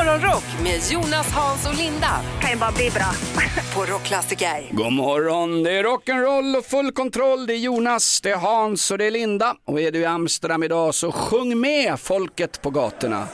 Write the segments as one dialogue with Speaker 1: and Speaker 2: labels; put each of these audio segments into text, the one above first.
Speaker 1: Morgonrock med Jonas, Hans och Linda.
Speaker 2: Kan ju bara bli bra.
Speaker 1: På Rockklassiker.
Speaker 3: God morgon, det är rock'n'roll och full kontroll. Det är Jonas, det är Hans och det är Linda. Och är du i Amsterdam idag så sjung med folket på gatorna.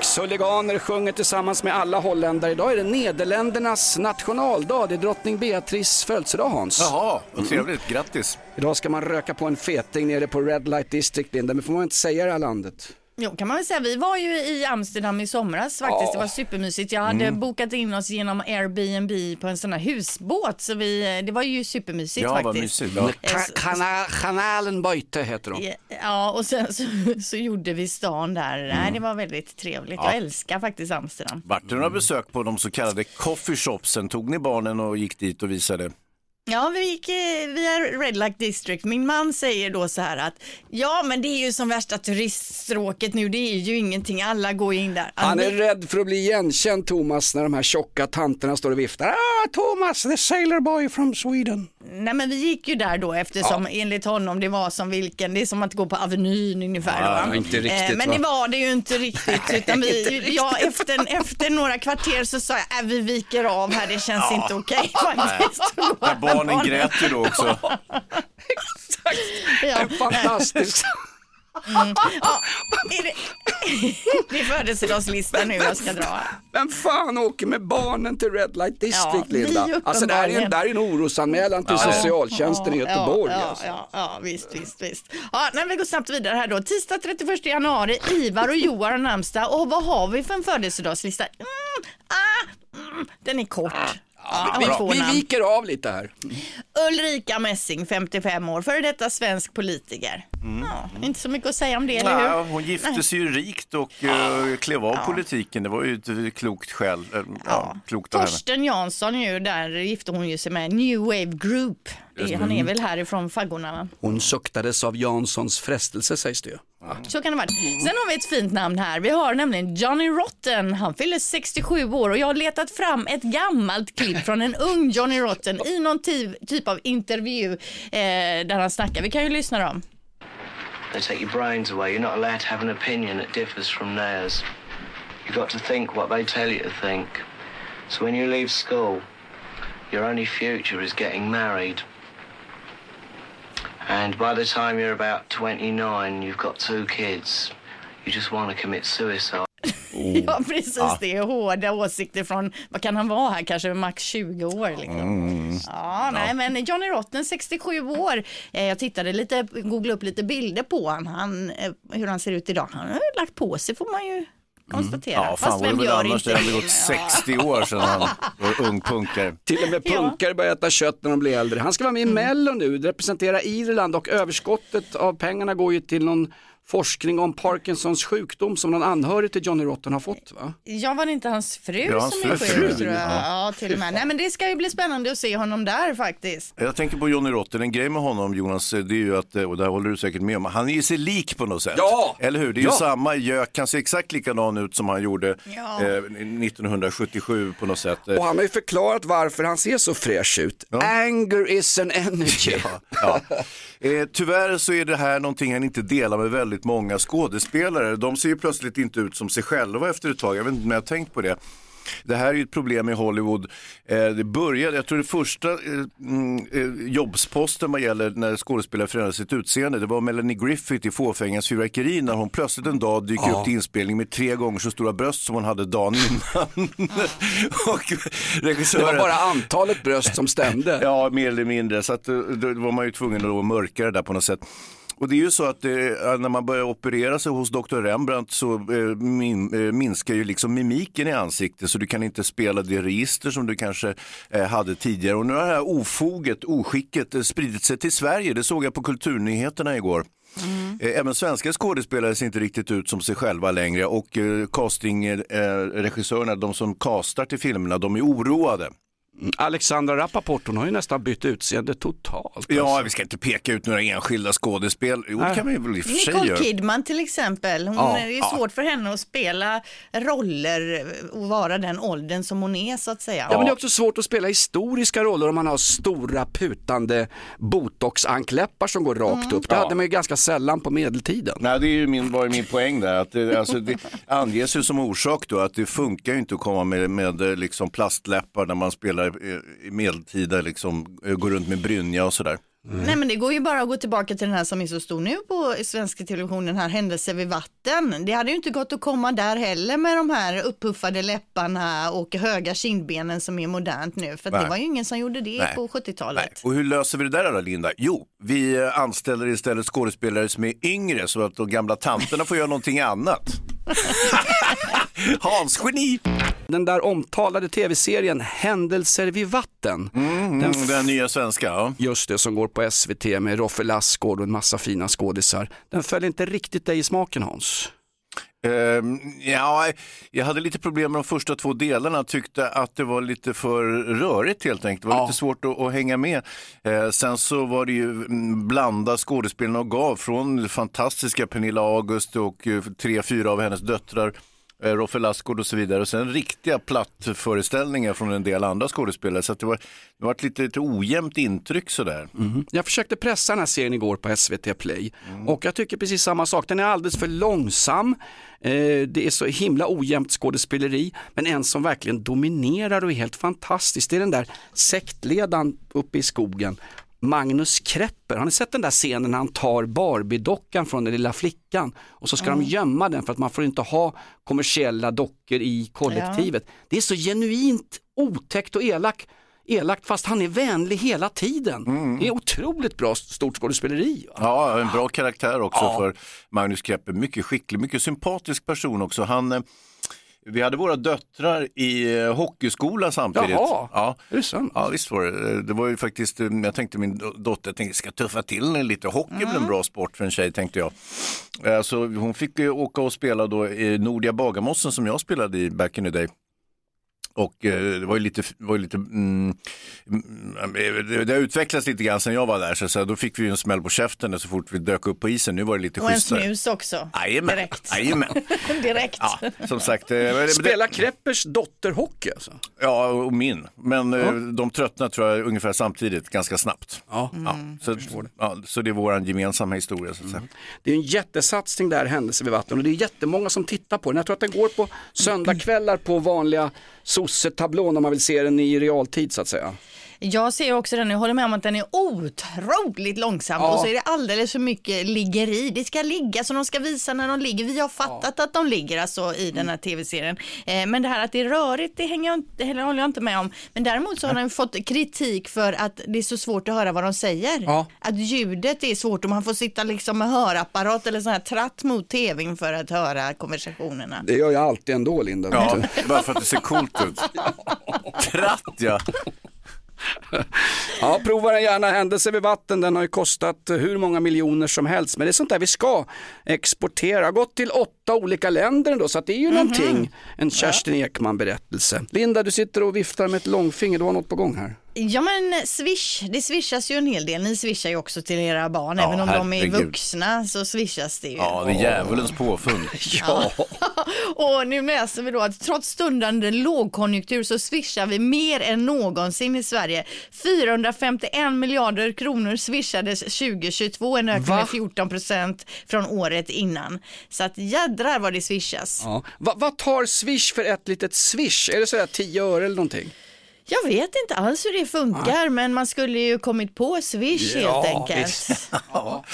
Speaker 3: Ajax-huliganer sjunger tillsammans med alla holländare. Idag är det Nederländernas nationaldag. Det är drottning Beatrice födelsedag Hans.
Speaker 4: Jaha, vad trevligt. Grattis.
Speaker 3: Idag ska man röka på en feting nere på Red Light District, Linda. Men får man inte säga det här landet?
Speaker 5: Jo, kan man väl säga. Vi var ju i Amsterdam i somras faktiskt. Det var supermysigt. Jag hade bokat in oss genom Airbnb på en sån här husbåt, så vi, det var ju supermysigt
Speaker 4: Ja,
Speaker 5: faktiskt.
Speaker 4: mysigt. Ja.
Speaker 5: Eh,
Speaker 3: Kanalen Beute heter de.
Speaker 5: Ja, och sen så, så gjorde vi stan där. Nej, det var väldigt trevligt. Jag älskar faktiskt Amsterdam.
Speaker 4: Vart det några besök på de så kallade coffeeshopsen? Tog ni barnen och gick dit och visade?
Speaker 5: Ja, vi gick via Red Light District. Min man säger då så här att ja, men det är ju som värsta turiststråket nu. Det är ju ingenting. Alla går in där.
Speaker 3: Han är rädd för att bli igenkänd Thomas när de här tjocka tanterna står och viftar. Ah, Thomas, the sailor boy from Sweden.
Speaker 5: Nej men vi gick ju där då eftersom enligt honom det var som vilken, det är som att gå på Avenyn ungefär.
Speaker 3: Ja,
Speaker 5: va?
Speaker 3: inte riktigt,
Speaker 5: Eh, men
Speaker 3: va?
Speaker 5: det var det ju inte riktigt. Utan vi, ja, efter, efter några kvarter så sa jag, äh, vi viker av här, det känns inte okej faktiskt.
Speaker 4: Ja, barnen grät ju då också.
Speaker 5: Ja.
Speaker 3: En fantastisk.
Speaker 5: Ja, är det, det är födelsedagslistan nu jag ska dra.
Speaker 3: Vem fan åker med barnen till Red Light District
Speaker 5: Ja,
Speaker 3: Linda? Alltså det här är, en, det här är en orosanmälan till socialtjänsten i Göteborg.
Speaker 5: Ja,
Speaker 3: alltså.
Speaker 5: ja, ja, visst, visst, visst. Ja, nej, vi går snabbt vidare här då. Tisdag 31 januari, Ivar och Johan har namnsdag. Och vad har vi för en födelsedagslista? Mm, ah, mm, den är kort. Ja,
Speaker 3: Vi,
Speaker 5: vi,
Speaker 3: vi viker av lite här.
Speaker 5: Ulrika Messing, 55 år, före detta svensk politiker. Ja, inte så mycket att säga om det, eller hur?
Speaker 4: hon gifte sig ju rikt och uh, klev av politiken. Det var ju ett klokt skäl. eh, Ja, klokt.
Speaker 5: Torsten Jansson ju, där gifte hon ju sig med New Wave Group. Han är väl härifrån faggorna va?
Speaker 3: Hon suktades av Janssons frestelse sägs det ju.
Speaker 5: Så kan det vara. Sen har vi ett fint namn här. Vi har nämligen Johnny Rotten. Han fyller 67 år och jag har letat fram ett gammalt klipp från en ung Johnny Rotten i någon ty- typ av intervju eh, där han snackar. Vi kan ju lyssna då.
Speaker 6: They take your brains away. You're not allowed to have an opinion that differs from theirs. You've got to think what they tell you to think. So when you leave school, your only future is getting married. And by the time you're about 29, you've got two kids. You just want to commit suicide.
Speaker 5: Ja, precis. Det är hårda åsikter från, vad kan han vara här, kanske max 20 år. Liksom. Ja, nej, men Johnny Rotten, 67 år. Eh, jag tittade lite, googlade upp lite bilder på honom, han, eh, hur han ser ut idag. Han har ju lagt på sig får man ju konstatera.
Speaker 4: Ja, fan
Speaker 5: Fast
Speaker 4: det
Speaker 5: vem gör
Speaker 4: annars? Det
Speaker 5: inte
Speaker 4: hade gått 60 år sedan han var ung punkare.
Speaker 3: Till och med
Speaker 5: Ja.
Speaker 3: punkare börjar äta kött när de blir äldre. Han ska vara med i Mello nu, representera Irland och överskottet av pengarna går ju till någon forskning om Parkinsons sjukdom som någon anhörig till Johnny Rotten har fått va?
Speaker 5: Ja, var det inte hans fru
Speaker 4: Ja, hans
Speaker 5: som är
Speaker 4: fru.
Speaker 5: sjuk? tror jag? Ja, till och med. Nej, men det ska ju bli spännande att se honom där faktiskt.
Speaker 4: Jag tänker på Johnny Rotten, en grej med honom Jonas, det är ju att, och där håller du säkert med om, han är ju sig lik på något sätt.
Speaker 3: Ja!
Speaker 4: Eller hur? Det är ju
Speaker 3: Ja!
Speaker 4: samma gök, han ser exakt likadan ut som han gjorde
Speaker 5: Ja.
Speaker 4: eh, 1977 på något sätt.
Speaker 3: Och han har ju förklarat varför han ser så fräsch ut. Anger is an energy.
Speaker 4: Eh, tyvärr så är det här någonting han inte delar med väldigt många skådespelare. De ser ju plötsligt inte ut som sig själva efter ett tag. Jag vet inte om jag har tänkt på det. Det här är ju ett problem i Hollywood. Eh, det började, jag tror det första eh, mm, eh, jobbsposten vad gäller när skådespelare förändrar sitt utseende, det var Melanie Griffith i Fåfängens fyrverkeri när hon plötsligt en dag dyker upp till inspelning med tre gånger så stora bröst som hon hade dagen innan. och
Speaker 3: Det var
Speaker 4: regissören,
Speaker 3: bara antalet bröst som stämde.
Speaker 4: Ja, mer eller mindre. Så att, då var man ju tvungen att mörka det där på något sätt. Och det är ju så att eh, när man börjar operera sig hos Dr. Rembrandt så eh, min, eh, minskar ju liksom mimiken i ansiktet så du kan inte spela det register som du kanske eh, hade tidigare. Och nu har det här ofoget, oskicket eh, spridit sig till Sverige. Det såg jag på Kulturnyheterna igår. Eh, Även svenska skådespelare ser inte riktigt ut som sig själva längre och castingregissörerna, de som castar till filmerna, de är oroade.
Speaker 3: Alexandra Rappaport, hon har ju nästan bytt utseende totalt.
Speaker 4: Ja,
Speaker 3: alltså.
Speaker 4: vi ska inte peka ut några enskilda skådespel. Jo, det kan vi väl i och för sig
Speaker 5: Nicole. Kidman till exempel. Hon,
Speaker 3: Ja,
Speaker 5: det är ju svårt för henne att spela roller och vara den åldern som hon är så att säga.
Speaker 3: Ja, men det är också svårt att spela historiska roller om man har stora putande botoxankläppar som går rakt upp. Det hade man ju ganska sällan på medeltiden.
Speaker 4: Nej, det är ju min, var ju min poäng där. Att det, alltså, det anges ju som orsak då att det funkar ju inte att komma med, med liksom plastläppar när man spelar eh, i medeltida, liksom, eh, går runt med brynja och sådär.
Speaker 5: Nej men det går ju bara att gå tillbaka till den här som är så stor nu på svenska televisionen, här Händelse vid vatten. Det hade ju inte gått att komma där heller med de här uppuffade läpparna och höga kindbenen som är modernt nu. För det var ju ingen som gjorde det
Speaker 4: Nej.
Speaker 5: på 70-talet.
Speaker 4: Och hur löser vi det där då Linda? Jo, vi eh, anställer istället skådespelare som är yngre så att de gamla tanterna får göra någonting annat. Hans geni!
Speaker 3: Den där omtalade tv-serien Händelser vid vatten.
Speaker 4: Mm,
Speaker 3: Den
Speaker 4: den nya svenska, ja.
Speaker 3: Just det, som går på SVT med Roffe Lassgård och en massa fina skådisar. Den föll inte riktigt dig i smaken Hans.
Speaker 4: Ehm, ja, jag hade lite problem med de första två delarna. Tyckte att det var lite för rörigt helt enkelt. Det var
Speaker 3: Ja.
Speaker 4: lite svårt att, att hänga med. Eh, sen så var det ju mm, blanda skådespelarna och gav från fantastiska Pernilla August och eh, tre, fyra av hennes döttrar. Eh, Roffe Lassgård och så vidare. Och sen riktiga plattföreställningar från en del andra skådespelare. Så att det var, det var ett lite, lite ojämnt intryck sådär.
Speaker 3: Jag försökte pressa den här serien igår på SVT Play och jag tycker precis samma sak. Den är alldeles för långsam. Eh, det är så himla ojämnt skådespeleri men en som verkligen dominerar och är helt fantastisk det är den där sektledaren uppe i skogen. Magnus Krepper, har ni sett den där scenen när han tar Barbie-dockan från den lilla flickan och så ska de gömma den för att man får inte ha kommersiella dockor i kollektivet. Det är så genuint otäckt och elak elakt fast han är vänlig hela tiden. Det är otroligt bra stort skådespeleri.
Speaker 4: Ja, en bra karaktär också för Magnus Kreppe. Mycket skicklig, mycket sympatisk person också. Han, eh, vi hade våra döttrar i eh, hockeyskola samtidigt.
Speaker 3: Jaha,
Speaker 4: Ja.
Speaker 3: är det sant?
Speaker 4: Ja, visst var det. Eh, Det var ju faktiskt, eh, jag tänkte min do- dotter, tänkte, ska tuffa till lite. Hockey är väl en bra sport för en tjej, tänkte jag. Så hon fick åka och spela då i Nordia Bagarmossen som jag spelade i back in the day. Och eh, det var ju lite, var ju lite mm, mm, det, det har utvecklats lite grann sen jag var där så, så då fick vi ju en smäll på käften så fort vi dök upp på isen. Nu var det lite
Speaker 5: Och en
Speaker 4: schysstare.
Speaker 5: snus också.
Speaker 4: Jajamän,
Speaker 5: Direkt.
Speaker 4: jajamän.
Speaker 5: Direkt.
Speaker 4: Ja, som sagt. eh, men det-
Speaker 3: Spelar Kreppers dotter hockey alltså?
Speaker 4: Ja, och min. Men eh, de tröttnar tror jag ungefär samtidigt, ganska snabbt.
Speaker 3: Ja.
Speaker 4: Ja, så, ja, så det är vår gemensamma historia så att säga.
Speaker 3: Det är en jättesatsning där, Händelse vid vatten och det är jättemånga som tittar på den. Jag tror att den går på söndagkvällar på vanliga sossetablån om man vill se den i realtid så att säga.
Speaker 5: Jag ser också den, jag håller med om att den är otroligt långsam
Speaker 3: Ja.
Speaker 5: och så är det alldeles för mycket liggeri. Det ska ligga så de ska visa när de ligger. Vi har fattat att de ligger alltså i den här tv-serien. Eh, men det här att det är rörigt, det, hänger jag inte, eller håller jag inte med om. Men däremot så har den fått kritik för att det är så svårt att höra vad de säger.
Speaker 3: Ja.
Speaker 5: Att ljudet är svårt och man får sitta liksom med hörapparat eller sån här tratt mot tvn för att höra konversationerna.
Speaker 3: Det gör jag alltid ändå Linda.
Speaker 4: Ja, bara för att det ser coolt ut. Tratt ja.
Speaker 3: Ja, prova den gärna. Händelse vid vatten, den har ju kostat hur många miljoner som helst. Men det är sånt där vi ska exportera. Har gått till åtta olika länder ändå, så att det är ju någonting. En Kerstin Ekman-berättelse. Linda, du sitter och viftar med ett långfinger. Du har något på gång här.
Speaker 5: Ja men swish, det swishas ju en hel del. Ni swishar ju också till era barn.
Speaker 4: Ja,
Speaker 5: Även om de är
Speaker 4: herregud.
Speaker 5: vuxna så swishas det ju.
Speaker 4: Ja, det är djävulens påfund.
Speaker 3: Ja.
Speaker 5: Och nu läser vi då att trots stundande lågkonjunktur så swishar vi mer än någonsin i Sverige. 451 miljarder kronor swishades 2022, en ökning
Speaker 3: Va?
Speaker 5: med 14 procent från året innan. Så att jädrar vad det swishas.
Speaker 3: Ja. Va, vad tar Swish för ett litet swish? Är det sådär 10 öre eller någonting?
Speaker 5: Jag vet inte alls hur det funkar, men man skulle ju kommit på Swish
Speaker 3: Ja,
Speaker 5: helt enkelt.
Speaker 3: Ja.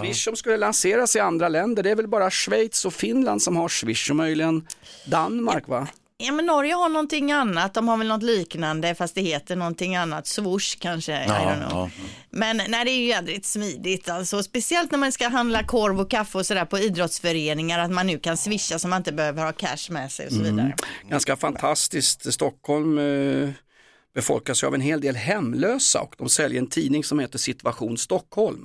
Speaker 3: Swish som skulle lanseras i andra länder, det är väl bara Schweiz och Finland som har Swish och möjligen Danmark va?
Speaker 5: Ja men Norge har någonting annat, de har väl något liknande fast det heter någonting annat, swoosh kanske, I don't know. Men nej, det är ju jädrigt smidigt alltså, speciellt när man ska handla korv och kaffe och sådär på idrottsföreningar, att man nu kan swisha så man inte behöver ha cash med sig och så vidare.
Speaker 3: Ganska fantastiskt, Stockholm eh, befolkas av en hel del hemlösa och de säljer en tidning som heter Situation Stockholm.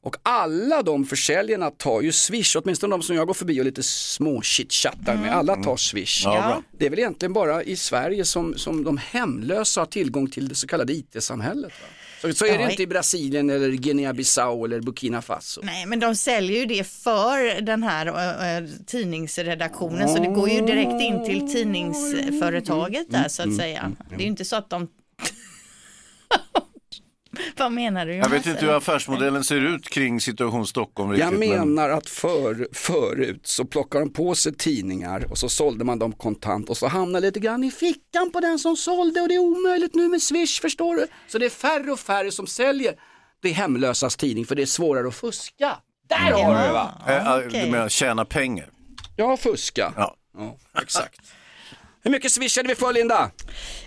Speaker 3: Och alla de försäljarna tar ju Swish, åtminstone de som jag går förbi och lite små chitchattar med, alla tar Swish.
Speaker 4: Ja.
Speaker 3: Det är väl egentligen bara i Sverige som, som de hemlösa har tillgång till det så kallade IT-samhället. Va? Så, är det
Speaker 5: Ja,
Speaker 3: inte i Brasilien eller Guinea-Bissau eller Burkina Faso.
Speaker 5: Nej, men de säljer ju det för den här äh, tidningsredaktionen så det går ju direkt in till tidningsföretaget där så att säga. Det är ju inte så att de... Vad menar du?
Speaker 4: Jag vet inte hur affärsmodellen ser ut kring situation Stockholm riktigt.
Speaker 3: Jag
Speaker 4: men-
Speaker 3: menar att för, förut så plockade de på sig tidningar och så sålde man dem kontant och så hamnade lite grann i fickan på den som sålde och det är omöjligt nu med Swish förstår du. Så det är färre och färre som säljer det hemlösas tidning för det är svårare att fuska. Där har du det va?
Speaker 4: Eh, eh. Du menar tjäna pengar?
Speaker 3: Ja, fuska.
Speaker 4: Ja.
Speaker 3: Ja, exakt. Hur mycket swishade vi för Linda?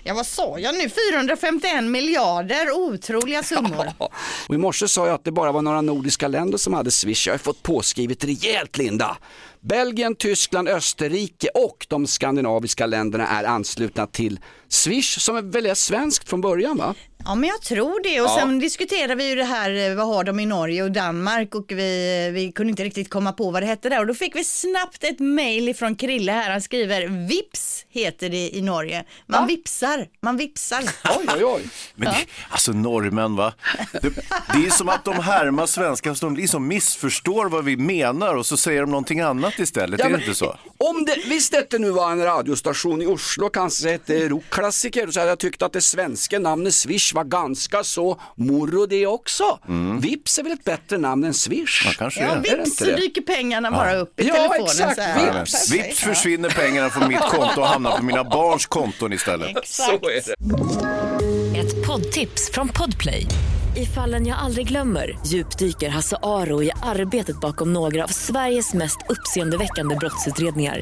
Speaker 5: Ja, vad sa jag nu? 451 miljarder, otroliga summor.
Speaker 3: Och i morse sa jag att det bara var några nordiska länder som hade Swish. Jag har fått påskrivet rejält Linda. Belgien, Tyskland, Österrike och de skandinaviska länderna är anslutna till Swish som väl är svenskt från början va?
Speaker 5: Ja, men jag tror det. Och sen diskuterade vi ju det här, eh, vad har de i Norge och Danmark och vi, vi kunde inte riktigt komma på vad det hette där. Och då fick vi snabbt ett mail från Krille här. Han skriver Vips heter det i Norge. Man vipsar, man vipsar.
Speaker 3: Oj, oj, oj.
Speaker 4: Men det, alltså norrmän va? Det, det är som att de härmar svenskar, så de liksom missförstår vad vi menar och så säger de någonting annat istället.
Speaker 3: Ja,
Speaker 4: är det
Speaker 3: men
Speaker 4: inte så?
Speaker 3: Om det, visst detta nu var en radiostation i Oslo, kanske hette rockklassiker, så hade jag tyckt att det svenska namnet Swish var ganska så morro det också. Vips är väl ett bättre namn än Swish?
Speaker 4: Ja, kanske
Speaker 5: Ja.
Speaker 3: Är
Speaker 5: vips så
Speaker 3: det?
Speaker 5: dyker pengarna bara upp i
Speaker 3: Ja,
Speaker 5: telefonen.
Speaker 3: exakt.
Speaker 5: Så här.
Speaker 3: Vips.
Speaker 5: Perfekt.
Speaker 4: Vips försvinner pengarna från mitt konto och hamnar på mina barns konton istället.
Speaker 3: Så är det.
Speaker 2: Ett poddtips från Podplay. I fallen jag aldrig glömmer djupdyker Hasse Aro i arbetet bakom några av Sveriges mest uppseendeväckande brottsutredningar.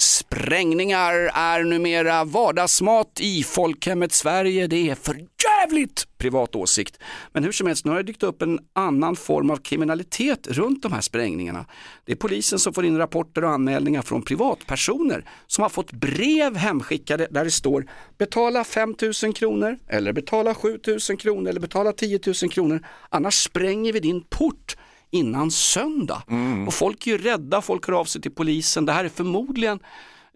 Speaker 3: Sprängningar är numera vardagsmat i folkhemmet Sverige. Det är för jävligt privat åsikt. Men hur som helst, nu har det dykt upp en annan form av kriminalitet runt de här sprängningarna. Det är polisen som får in rapporter och anmälningar från privatpersoner som har fått brev hemskickade där det står betala 5 000 kronor eller betala 7 000 kronor eller betala 10 000 kronor annars spränger vi din port innan söndag. Och folk är ju rädda, folk hör av sig till polisen. Det här är förmodligen,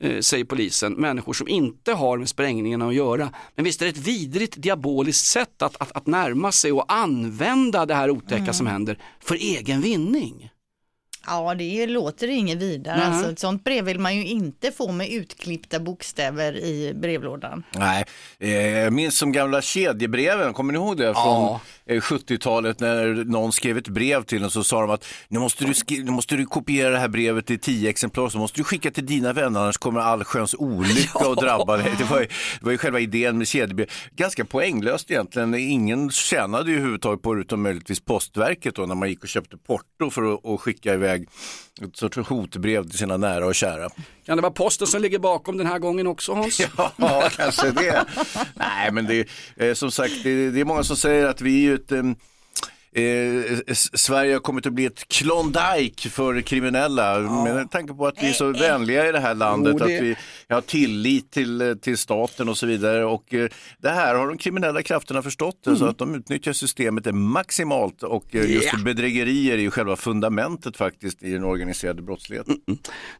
Speaker 3: eh, säger polisen, människor som inte har med sprängningarna att göra. Men visst är det ett vidrigt diaboliskt sätt att, att, att närma sig och använda det här otäcka som händer för egen vinning.
Speaker 5: Ja, det låter inget vidare. Alltså, ett sånt brev vill man ju inte få med utklippta bokstäver i brevlådan.
Speaker 4: Nej, eh, jag minns som gamla kedjebreven, kommer ni ihåg det? Från
Speaker 3: Ja.
Speaker 4: Eh, 70-talet när någon skrev ett brev till en så sa de att nu måste du, nu måste du kopiera det här brevet i tio exemplar så måste du skicka till dina vänner annars kommer allsköns olycka att drabba dig. Det var, ju, det var ju själva idén med kedjebrev. Ganska poänglöst egentligen. Ingen tjänade ju överhuvudtaget på det utom möjligtvis postverket då när man gick och köpte porto för att, att skicka iväg ett sorts hotbrev till sina nära och kära.
Speaker 3: Kan det vara posten som ligger bakom den här gången också Hans?
Speaker 4: Ja, kanske det. Nej, men det är eh, som sagt, det, är många som säger att vi är ju ett Eh, Sverige har kommit att bli ett Klondike för kriminella med tanke på att vi är så vänliga i det här landet,
Speaker 3: Jo, det-
Speaker 4: att vi har tillit till, eh, till staten och så vidare. Och eh, det här har de kriminella krafterna förstått, så att de utnyttjar systemet maximalt och eh, just
Speaker 3: Ja.
Speaker 4: bedrägerier är ju själva fundamentet faktiskt i den organiserade brottsligheten.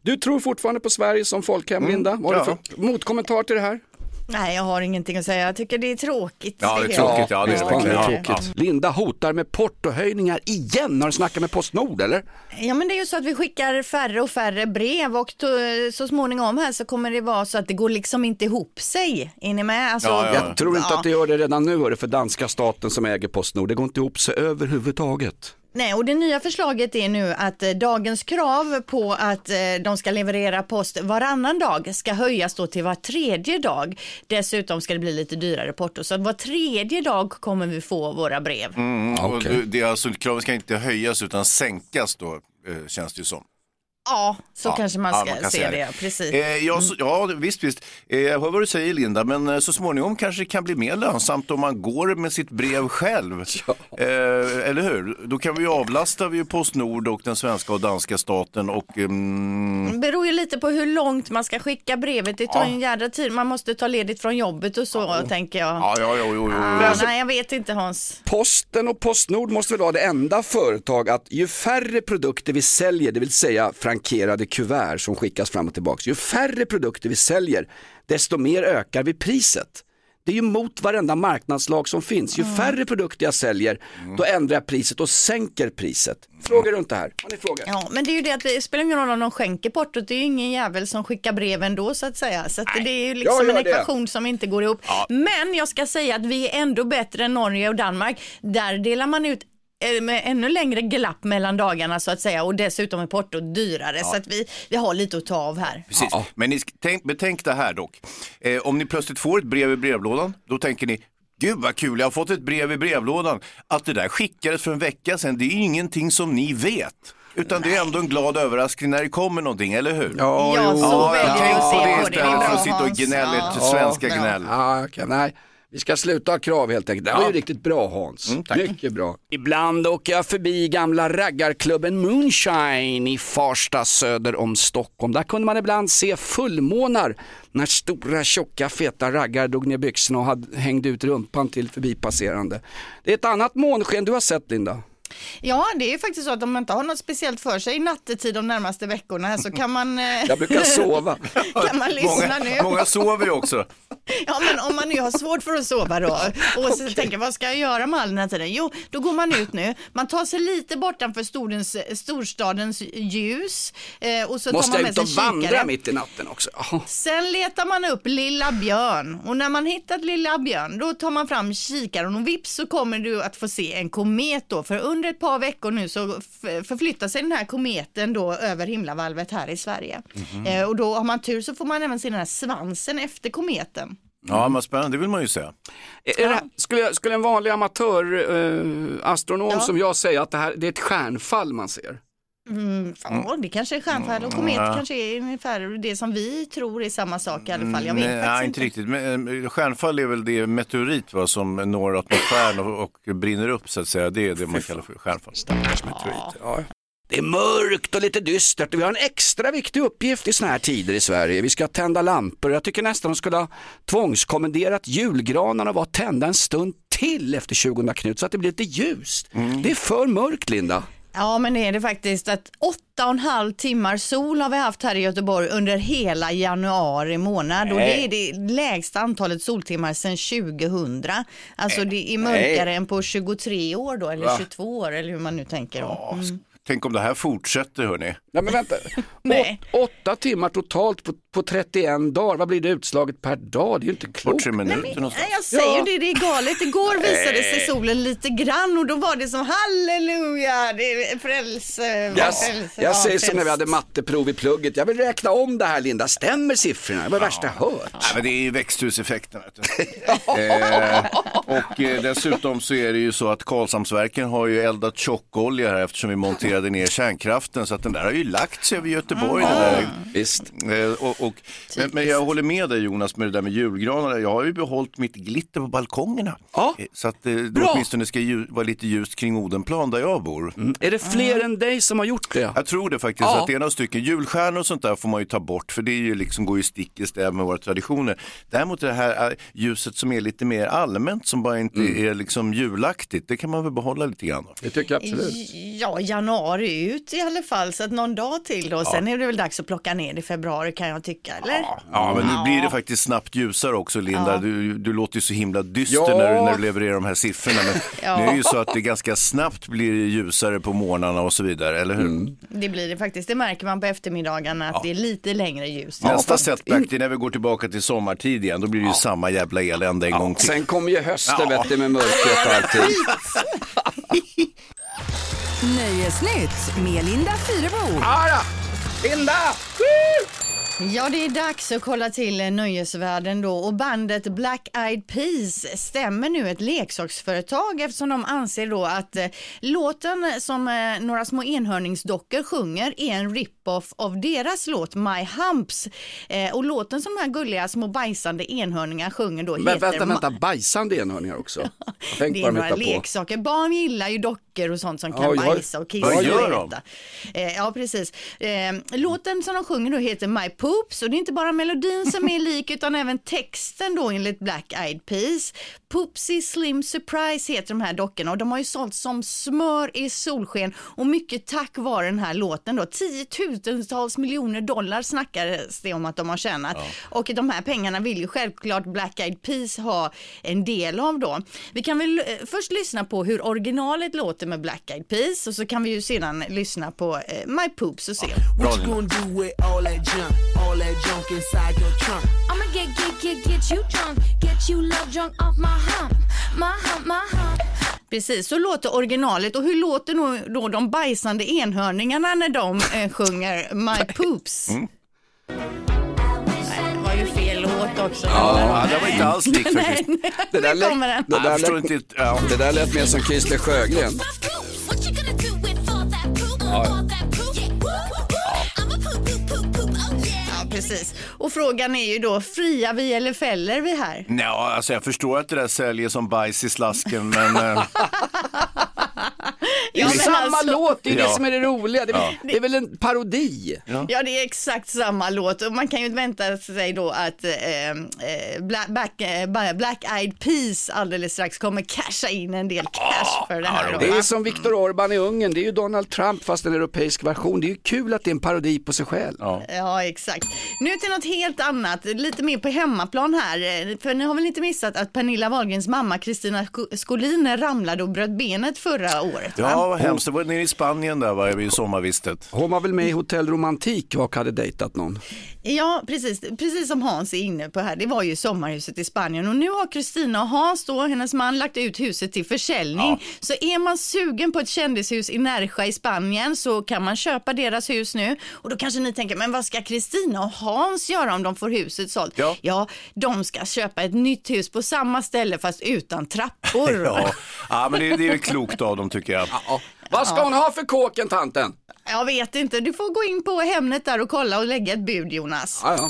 Speaker 3: Du tror fortfarande på Sverige som folkhem Linda? Vad har du
Speaker 4: ja.
Speaker 3: för motkommentar till det här?
Speaker 5: Nej, jag har ingenting att säga. Jag tycker det är tråkigt.
Speaker 4: Ja, det är tråkigt. Ja, det är det verkligen.
Speaker 3: det är
Speaker 4: Ja,
Speaker 3: tråkigt. Linda hotar med portohöjningar igen. Har du snackat med Postnord eller?
Speaker 5: Ja men det är ju så att vi skickar färre och färre brev och to- så småningom här så kommer det vara så att det går liksom inte ihop sig. Är ni med? Alltså,
Speaker 4: Ja, ja.
Speaker 3: Jag tror inte
Speaker 5: ja.
Speaker 3: att det gör det redan nu för danska staten som äger Postnord. Det går inte ihop sig överhuvudtaget.
Speaker 5: Nej, och det nya förslaget är nu att eh, dagens krav på att eh, de ska leverera post varannan dag ska höjas då till var tredje dag. Dessutom ska det bli lite dyrare porto, så var tredje dag kommer vi få våra brev.
Speaker 4: Mm, och
Speaker 3: Okej.
Speaker 4: det- är alltså, kraven ska inte höjas utan sänkas då, eh, känns det ju som.
Speaker 5: Ja, så
Speaker 4: Ja,
Speaker 5: kanske man
Speaker 4: ja,
Speaker 5: ska
Speaker 4: man kan
Speaker 5: se det.
Speaker 4: det.
Speaker 5: Precis.
Speaker 4: Eh, ja, så, ja, visst, visst. Eh, jag hör vad du säger Linda, men eh, så småningom kanske det kan bli mer lönsamt om man går med sitt brev själv. Eh, eller hur? Då kan vi ju avlasta vi ju Postnord och den svenska och danska staten och mm,
Speaker 5: Det beror ju lite på hur långt man ska skicka brevet. Det tar
Speaker 4: Ja.
Speaker 5: en jädra tid. Man måste ta ledigt från jobbet och så, tänker jag.
Speaker 4: ja, ja, ja, jo.
Speaker 5: Ah, nej, jag vet inte Hans.
Speaker 3: Posten och Postnord måste väl vara det enda företag att ju färre produkter vi säljer, det vill säga frankerade kuvert som skickas fram och tillbaka, ju färre produkter vi säljer, desto mer ökar vi priset. Det är ju mot varenda marknadslag som finns. Ju färre produkter jag säljer, då ändrar jag priset och sänker priset. Frågar du inte här? Har ni frågat?
Speaker 5: Ja, men det är ju det att det spelar ingen roll om de skänker portot. Det är ju ingen jävel som skickar brev ändå så att säga. Så att det är ju liksom en
Speaker 3: det.
Speaker 5: ekvation som inte går ihop. Men jag ska säga att vi är ändå bättre än Norge och Danmark. Där delar man ut med ännu längre glapp mellan dagarna så att säga och dessutom är portot dyrare så att vi, vi har lite att ta av här.
Speaker 4: Precis. Men ni, tänk, betänk det här dock. Eh, om ni plötsligt får ett brev i brevlådan, då tänker ni Gud vad kul, jag har fått ett brev i brevlådan. Att det där skickades för en vecka sedan, det är ingenting som ni vet. Utan det är ändå en glad överraskning när det kommer någonting, eller hur?
Speaker 3: Ja,
Speaker 5: Ja, så
Speaker 4: Ja,
Speaker 5: väljer
Speaker 4: tänk
Speaker 5: att
Speaker 4: på
Speaker 5: se på det.
Speaker 4: istället
Speaker 5: Det är
Speaker 4: för att sitta och gnälla
Speaker 5: Ja.
Speaker 4: ett svenska
Speaker 5: Ja.
Speaker 4: gnäll.
Speaker 3: Ja, okej, nej. Vi ska sluta ha krav helt enkelt. Det var ju riktigt bra Hans. Mycket bra. Ibland åker jag förbi gamla raggarklubben Moonshine i Farsta söder om Stockholm. Där kunde man ibland se fullmånar när stora tjocka feta raggar drog ner byxorna och hade, hängde ut rumpan till förbipasserande. Det är ett annat månsken du har sett Linda.
Speaker 5: Ja, det är ju faktiskt så att om man inte har något speciellt för sig nattetid de närmaste veckorna här så kan man, eh,
Speaker 3: Jag brukar sova.
Speaker 5: kan man lyssna nu.
Speaker 4: Många, många sover ju också.
Speaker 5: Ja, men om man nu har svårt för att sova då och så tänker vad ska jag göra med all den här tiden? Jo, då går man ut nu. Man tar sig lite bortanför storens, storstadens ljus eh, och så tar
Speaker 3: Måste
Speaker 5: man
Speaker 3: jag
Speaker 5: med
Speaker 3: ut
Speaker 5: sig
Speaker 3: och vandra mitt i natten också? Jaha.
Speaker 5: Sen letar man upp Lilla Björn och när man hittat Lilla Björn då tar man fram kikaren och vips så kommer du att få se en komet då för under ett par veckor nu så förflyttar sig den här kometen då över himlavalvet här i Sverige.
Speaker 3: Mhm.
Speaker 5: Eh, och då har man tur så får man även se den här svansen efter kometen.
Speaker 4: Ja, men spännande, det vill man ju säga.
Speaker 3: Är är det, skulle, skulle en vanlig amatör eh, astronom
Speaker 5: Ja.
Speaker 3: som jag säga att det här det är ett stjärnfall man ser?
Speaker 5: Mm, ja, det kanske är stjärnfall och komet kanske är ungefär det som vi tror är samma sak i alla fall. Jag vet
Speaker 4: Nej, nej, inte riktigt. Men, eh, stjärnfall är väl det meteorit va, som når atmosfären och, och brinner upp så att säga. Det är det man kallar för stjärnfall.
Speaker 3: Ja. Det är mörkt och lite dystert och vi har en extra viktig uppgift i såna här tider i Sverige. Vi ska tända lampor. Jag tycker nästan de skulle ha tvångskommenderat julgranarna och vara tända en stund till efter 20 Knut så att det blir lite ljust. Det är för mörkt Linda.
Speaker 5: Ja, men det är det faktiskt att åtta och en halv timmar sol har vi haft här i Göteborg under hela januari månad och det är det lägsta antalet soltimmar sedan 2000. Alltså det är mörkare än på 23 år då, eller 22 år eller hur man nu tänker. Då. Mm.
Speaker 4: Tänk om det här fortsätter hörni.
Speaker 3: Nej men vänta,
Speaker 5: Nej.
Speaker 3: Åt, åtta timmar totalt på, på 31 dagar, vad blir det utslaget per dag? Det är ju inte klokt.
Speaker 4: minuter
Speaker 5: Nej,
Speaker 4: någonstans.
Speaker 5: jag säger
Speaker 3: Ja.
Speaker 5: det, det är galet. Igår visade sig solen lite grann och då var det som halleluja, det är frälse.
Speaker 3: Jag,
Speaker 5: frälse,
Speaker 3: jag
Speaker 5: ja,
Speaker 3: säger som när vi hade matteprov i plugget, jag vill räkna om det här Linda, stämmer siffrorna? Det var det värsta jag hört.
Speaker 4: Nej, men det är ju växthuseffekten. Vet du. eh, och eh, dessutom så är det ju så att Karlshamnsverken har ju eldat tjockolja här eftersom vi monterade ner kärnkraften så att den där har ju lagt sig över Göteborg. Den där.
Speaker 3: Visst.
Speaker 4: Eh, och, och, men, men jag håller med dig Jonas med det där med julgranar. Jag har ju behållit mitt glitter på balkongerna.
Speaker 3: Ja.
Speaker 4: Eh, Så att eh, det
Speaker 3: Bra.
Speaker 4: åtminstone ska ju, vara lite ljust kring Odenplan där jag bor.
Speaker 3: Är det fler än dig som har gjort det?
Speaker 4: Jag tror det faktiskt,
Speaker 3: Ja.
Speaker 4: att det är några stycken. Julstjärnor och sånt där får man ju ta bort för det är ju liksom, går ju stick i stäv med våra traditioner. Däremot det här ljuset som är lite mer allmänt som bara inte är liksom julaktigt, det kan man väl behålla lite grann.
Speaker 3: Det tycker jag absolut.
Speaker 5: Ja, januari ut i alla fall, så att någon dag till då. Sen är det väl dags att plocka ner det i februari kan jag tycka, eller?
Speaker 4: Ja, men nu blir det faktiskt snabbt ljusare också Linda. Du, du låter ju så himla dyster
Speaker 3: Ja.
Speaker 4: när, du, när du levererar de här siffrorna. Men
Speaker 5: Ja.
Speaker 4: det är ju så att det ganska snabbt blir ljusare på morgnarna och så vidare, eller hur?
Speaker 5: Det blir det faktiskt. Det märker man på eftermiddagarna att det är lite längre ljus.
Speaker 4: Nästa setback, det är när vi går tillbaka till sommartid igen. Då blir det ju samma jävla elände en gång till.
Speaker 3: Sen kommer ju hösten
Speaker 4: Ja.
Speaker 3: vet du, med mörkret och allting.
Speaker 7: Nöjesnytt med Linda Fyrebo.
Speaker 3: Ja, Linda!
Speaker 5: Ja, det är dags att kolla till nöjesvärlden då och bandet Black Eyed Peas stämmer nu ett leksaksföretag eftersom de anser då att eh, låten som eh, några små enhörningsdockor sjunger är en rip-off av deras låt My Humps. Eh, och låten som de här gulliga små bajsande enhörningar sjunger då
Speaker 3: Men
Speaker 5: heter
Speaker 3: vänta, vänta, bajsande enhörningar också? Tänkte
Speaker 5: det är några
Speaker 3: på.
Speaker 5: leksaker. Barn gillar ju dockor och sånt som kan
Speaker 3: oj.
Speaker 5: bajsa och kissa.
Speaker 4: Vad gör
Speaker 5: och
Speaker 4: de?
Speaker 5: Eh, ja, precis. Eh, låten som de sjunger då heter My Poops och det är inte bara melodin som är lik utan även texten då enligt Black Eyed Peas. Poopsie Slim Surprise heter de här dockorna och de har ju sålt som smör i solsken och mycket tack vare den här låten då. Tiotusentals miljoner dollar snackades det om att de har tjänat och de här pengarna vill ju självklart Black Eyed Peas ha en del av då. Vi kan väl eh, först lyssna på hur originalet låter med Black Eyed Peas och så kan vi ju sedan lyssna på eh, My Poops och se.
Speaker 8: What you
Speaker 4: Linda.
Speaker 8: gonna do with all that junk? All that junk inside your trunk?
Speaker 9: I'ma get, get, get, get you drunk. Get you love drunk off my hump. My hump, my hump.
Speaker 5: Precis, så låter originalet och hur låter nog då de bajsande enhörningarna när de eh, sjunger My Poops?
Speaker 4: Mm.
Speaker 5: Nej, det var ju fel låt också.
Speaker 4: Ja, det var inte alls likt
Speaker 5: Nej,
Speaker 4: faktiskt.
Speaker 5: nej,
Speaker 3: Det där,
Speaker 5: nu
Speaker 3: lät,
Speaker 5: kommer den.
Speaker 3: det, där
Speaker 4: Jag förstår
Speaker 3: lät,
Speaker 4: inte, ja.
Speaker 3: det där lät mer som Christer Sjögren.
Speaker 5: Precis. Och frågan är ju då, fria vi eller fäller vi här?
Speaker 4: Ja, alltså jag förstår att det där säljer som bajs i slasken, men eh,
Speaker 3: Det är
Speaker 5: Ja,
Speaker 3: samma
Speaker 5: alltså-
Speaker 3: låt, det är
Speaker 4: Ja.
Speaker 3: det som är det roliga. Det, är- det är väl en parodi?
Speaker 5: Ja, det är exakt samma låt och man kan ju vänta sig då att eh, eh, Black, Black, eh, Black Eyed Peas alldeles strax kommer casha in en del cash för det här.
Speaker 3: Det är som Viktor Orban i Ungern, det är ju Donald Trump fast en europeisk version. Det är ju kul att det är en parodi på sig själv.
Speaker 5: Ja, exakt. Nu till något helt annat, lite mer på hemmaplan här. Eh, För ni har väl inte missat att Pernilla Wahlgrens mamma Kristina Sk- Skolin ramlade och bröt benet förra året? Va?
Speaker 4: ja, vad hemskt. Det var nere i Spanien där var i sommarvistet.
Speaker 3: Hon var väl med i Hotell Romantik och hade dejtat någon.
Speaker 5: Ja, precis, precis som Hans är inne på här. Det var ju sommarhuset i Spanien och nu har Kristina och Hans då, hennes man, lagt ut huset till försäljning. Så är man sugen på ett kändishus i Nerja i Spanien så kan man köpa deras hus nu. Och då kanske ni tänker, men vad ska Kristina och Hans göra om de får huset sålt?
Speaker 4: Ja.
Speaker 5: de ska köpa ett nytt hus på samma ställe fast utan trappor.
Speaker 4: Ja, ja men det, det är klokt av dem tycker jag.
Speaker 3: Vad ska hon ha för kåken tanten?
Speaker 5: Jag vet inte, du får gå in på Hemnet där och kolla och lägga ett bud Jonas.
Speaker 3: Ja, ja.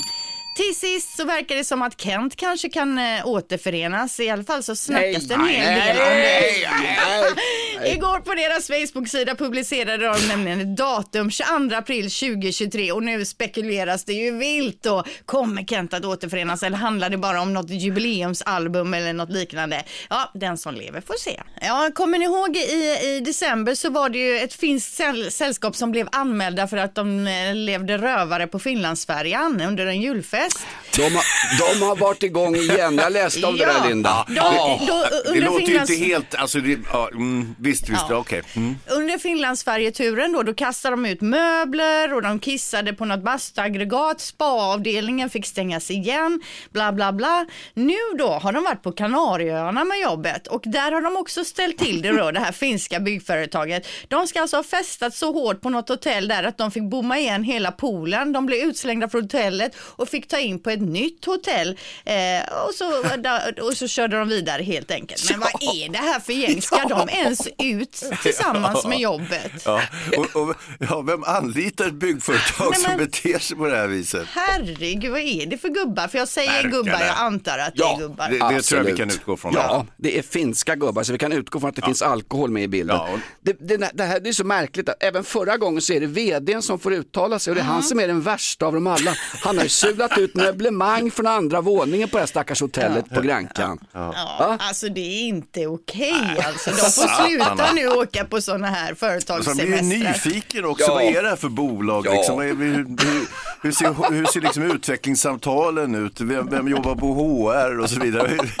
Speaker 5: Till sist så verkar det som att Kent kanske kan eh, återförenas. I alla fall så snackas det en hel del om det. Igår på deras Facebook-sida publicerade de nämligen ett datum 22 april 2023 och nu spekuleras det ju vilt och kommer Kent att återförenas eller handlar det bara om något jubileumsalbum eller något liknande? Ja, den som lever får se. Ja, kommer ni ihåg i, i december så var det ju ett finskt säll- sällskap som blev anmälda för att de eh, levde rövare på Finlandsfärjan under en julfest.
Speaker 3: De, har, de har varit igång igen, jag läste om det
Speaker 5: Ja.
Speaker 3: där Linda.
Speaker 5: De,
Speaker 3: Ja.
Speaker 5: då,
Speaker 4: Det
Speaker 5: under
Speaker 4: låter ju
Speaker 5: Finlands...
Speaker 4: inte helt, alltså det, ja, mm, visst, visst,
Speaker 5: Ja.
Speaker 4: okej. Mm.
Speaker 5: Under Finlandsfärjeturen då, då kastade de ut möbler och de kissade på något bastuaggregat. Spaavdelningen fick stängas igen, bla bla bla. Nu då har de varit på Kanarieöarna med jobbet och där har de också ställt till det då, det här finska byggföretaget. De ska alltså ha festat så hårt på något hotell där att de fick bomma igen hela poolen. De blev utslängda från hotellet och fick ta in på ett nytt hotell eh, och, så, och så körde de vidare helt enkelt. Men vad är det här för gäng? Ska de ens ut tillsammans med jobbet?
Speaker 4: Ja. Och, och, ja, vem anlitar ett byggföretag
Speaker 5: Nej, men-
Speaker 4: som beter sig på det här viset?
Speaker 5: Herregud, vad är det för gubbar? För jag säger
Speaker 4: Verkligen.
Speaker 5: gubbar, jag antar att det är gubbar.
Speaker 4: det- tror jag vi kan utgå från.
Speaker 3: Ja, det är finska gubbar så vi kan utgå från att det finns alkohol med i bilden.
Speaker 4: Ja,
Speaker 3: Det, det, det här det är så märkligt att även förra gången så är det vdn som får uttala sig och det är han som är den värsta av dem alla. Han har ju sulat ut möblemang från andra våningen på det här stackars hotellet på Grankan.
Speaker 5: Ja, alltså det är inte okej alltså. De får sluta nu åka på sådana här
Speaker 4: Så man blir ju
Speaker 5: företagssemestrar.
Speaker 4: nyfiken också,
Speaker 3: Ja.
Speaker 4: vad är det här för bolag?
Speaker 3: Ja.
Speaker 4: Liksom? Är- Hur, hur, hur ser, hur ser liksom utvecklingssamtalen ut? Vem, vem jobbar på HR och så vidare? Hur,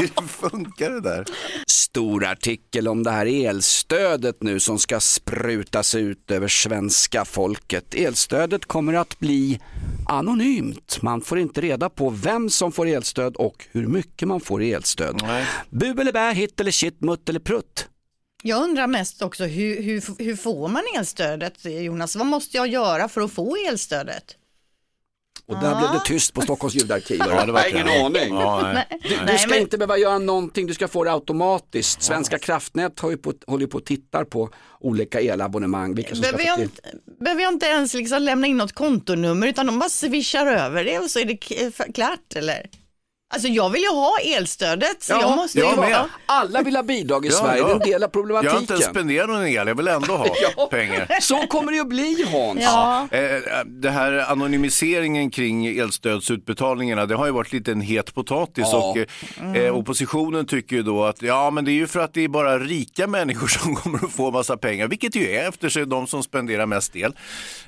Speaker 4: hur funkar det där?
Speaker 3: Stor artikel om det här elstödet nu som ska sprutas ut över svenska folket. Elstödet kommer att bli anonymt. Man får inte reda på vem som får elstöd och hur mycket man får i elstöd. Bu eller bä, hit eller shit, mutt eller prutt.
Speaker 5: Jag undrar mest också hur, hur, hur får man elstödet Jonas? Vad måste jag göra för att få elstödet?
Speaker 3: Och där blev det tyst på Stockholms ljudarkiv.
Speaker 4: Ja, det var
Speaker 3: ingen aning.
Speaker 4: Ja, nej.
Speaker 3: Du, du ska inte behöva göra någonting, du ska få det automatiskt. Svenska kraftnät har ju på, håller ju på och tittar på olika elabonnemang, vilka som ska
Speaker 5: Behöver jag, inte, behöver jag inte ens liksom lämna in något kontonummer utan de bara swishar över det och så är det f- klart eller? Alltså jag vill ju ha elstödet så
Speaker 3: Ja,
Speaker 5: jag måste
Speaker 4: jag
Speaker 5: ju
Speaker 4: med.
Speaker 5: ha.
Speaker 3: Alla vill ha bidrag i
Speaker 4: Ja,
Speaker 3: Sverige,
Speaker 4: ja.
Speaker 3: det är en del av
Speaker 4: Jag har inte
Speaker 3: problematiken.
Speaker 4: ens spenderat någon el, jag vill ändå ha
Speaker 3: Ja.
Speaker 4: pengar.
Speaker 3: Så kommer det att bli Hans.
Speaker 5: Ja.
Speaker 4: Eh, Det här anonymiseringen kring elstödsutbetalningarna, det har ju varit lite en het potatis
Speaker 3: Ja.
Speaker 4: och eh, eh, oppositionen tycker ju då att ja men det är ju för att det är bara rika människor som kommer att få massa pengar, vilket ju är eftersom de som spenderar mest el.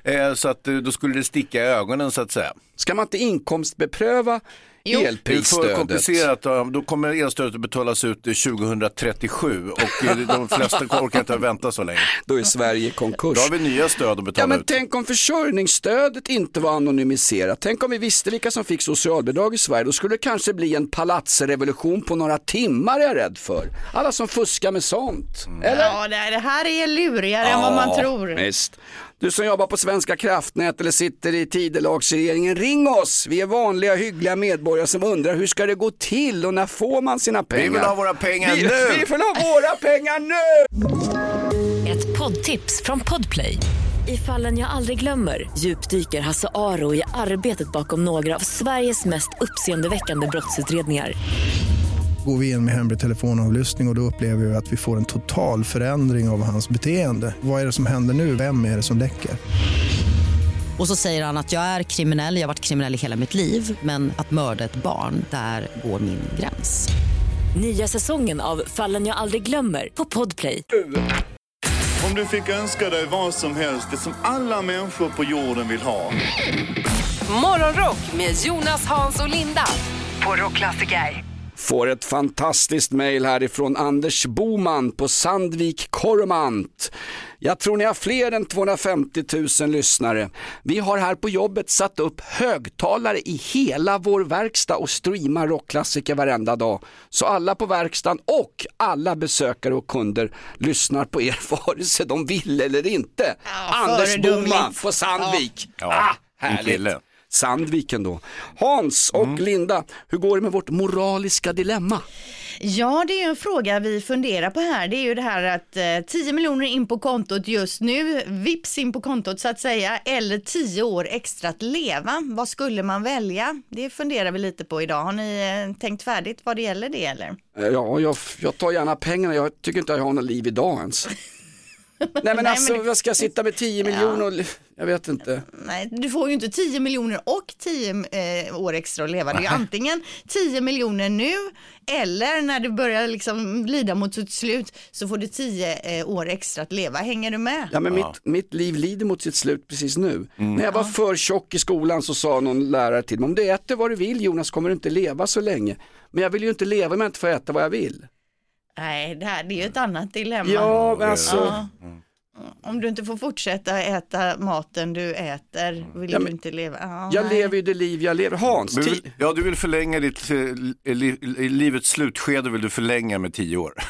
Speaker 4: Eh, Så att eh, då skulle det sticka i ögonen så att säga.
Speaker 3: Ska man inte inkomstbepröva
Speaker 5: Jo.
Speaker 4: Det är för
Speaker 3: elprisstödet?
Speaker 4: komplicerat, ja, då kommer elstödet att betalas ut 2037 och eh, de flesta orkar inte vänta så länge.
Speaker 3: Då är Sverige konkurs.
Speaker 4: Då har vi nya stöd att
Speaker 3: Ja
Speaker 4: betala
Speaker 3: men
Speaker 4: ut.
Speaker 3: tänk om försörjningsstödet inte var anonymiserat. Tänk om vi visste vilka som fick socialbidrag i Sverige. Då skulle det kanske bli en palatsrevolution på några timmar är jag rädd för. Alla som fuskar med sånt. Eller?
Speaker 5: Ja, det här är lurigare än vad man tror.
Speaker 3: Visst. Du som jobbar på Svenska kraftnät eller sitter i tidelagsregeringen, ring oss. Vi är vanliga hyggliga medborgare som undrar hur ska det gå till och när får man sina pengar?
Speaker 4: Vi vill ha våra pengar
Speaker 3: vi,
Speaker 4: nu!
Speaker 3: Vi vill ha våra pengar nu!
Speaker 2: Ett poddtips från Podplay. I fallen jag aldrig glömmer djupdyker Hasse Aro i arbetet bakom några av Sveriges mest uppseendeväckande brottsutredningar.
Speaker 10: Går vi in med hemlig telefonavlyssning och, och då upplever vi att vi får en total förändring av hans beteende. Vad är det som händer nu? Vem är det som läcker?
Speaker 11: Och så säger han att jag är kriminell, jag har varit kriminell i hela mitt liv men att mörda ett barn, där går min gräns.
Speaker 2: Nya säsongen av Fallen jag aldrig glömmer på Podplay.
Speaker 7: Om du fick önska dig vad som helst, det som alla människor på jorden vill ha.
Speaker 1: Morgonrock med Jonas, Hans och Linda på Rockklassiker.
Speaker 3: Får ett fantastiskt mejl härifrån Anders Boman på Sandvik Kormant. Jag tror ni har fler än 250 000 lyssnare. Vi har här på jobbet satt upp högtalare i hela vår verkstad och streamar rockklassiker varenda dag. Så alla på verkstaden och alla besökare och kunder lyssnar på er vare sig de vill eller inte. Anders
Speaker 5: föredömligt.
Speaker 3: Boman på Sandvik.
Speaker 4: Ja,
Speaker 3: Ah, härligt. Sandviken då. Hans och
Speaker 4: Mm.
Speaker 3: Linda, hur går det med vårt moraliska dilemma?
Speaker 5: Ja, det är en fråga vi funderar på här. Det är ju det här att eh, 10 miljoner in på kontot just nu, vips in på kontot så att säga, eller 10 år extra att leva. Vad skulle man välja? Det funderar vi lite på idag. Har ni eh, tänkt färdigt vad det gäller det eller?
Speaker 3: Eh, Ja, jag, jag tar gärna pengarna. Jag tycker inte jag har något liv idag ens. Nej men alltså, vad ska jag sitta med 10 miljoner och, jag vet inte.
Speaker 5: Nej, du får ju inte 10 miljoner och 10 eh, år extra att leva. Det är ju antingen 10 miljoner nu eller när du börjar liksom lida mot sitt slut så får du 10 eh, år extra att leva. Hänger du med?
Speaker 3: Ja men mitt, mitt liv lider mot sitt slut precis nu. När jag var för tjock i skolan så sa någon lärare till mig, om du äter vad du vill Jonas kommer du inte leva så länge. Men jag vill ju inte leva om jag inte får äta vad jag vill.
Speaker 5: Nej, det här det är ju ett annat dilemma.
Speaker 3: Ja alltså,
Speaker 5: Ja. Om du inte får fortsätta äta maten du äter vill
Speaker 3: Ja,
Speaker 5: du
Speaker 3: men-
Speaker 5: inte leva. Ja,
Speaker 3: jag
Speaker 5: nej.
Speaker 3: lever ju det liv jag lever. Hans,
Speaker 4: Du vill, ja, du vill förlänga ditt eh, li, li, livets slutskede vill du förlänga med tio år.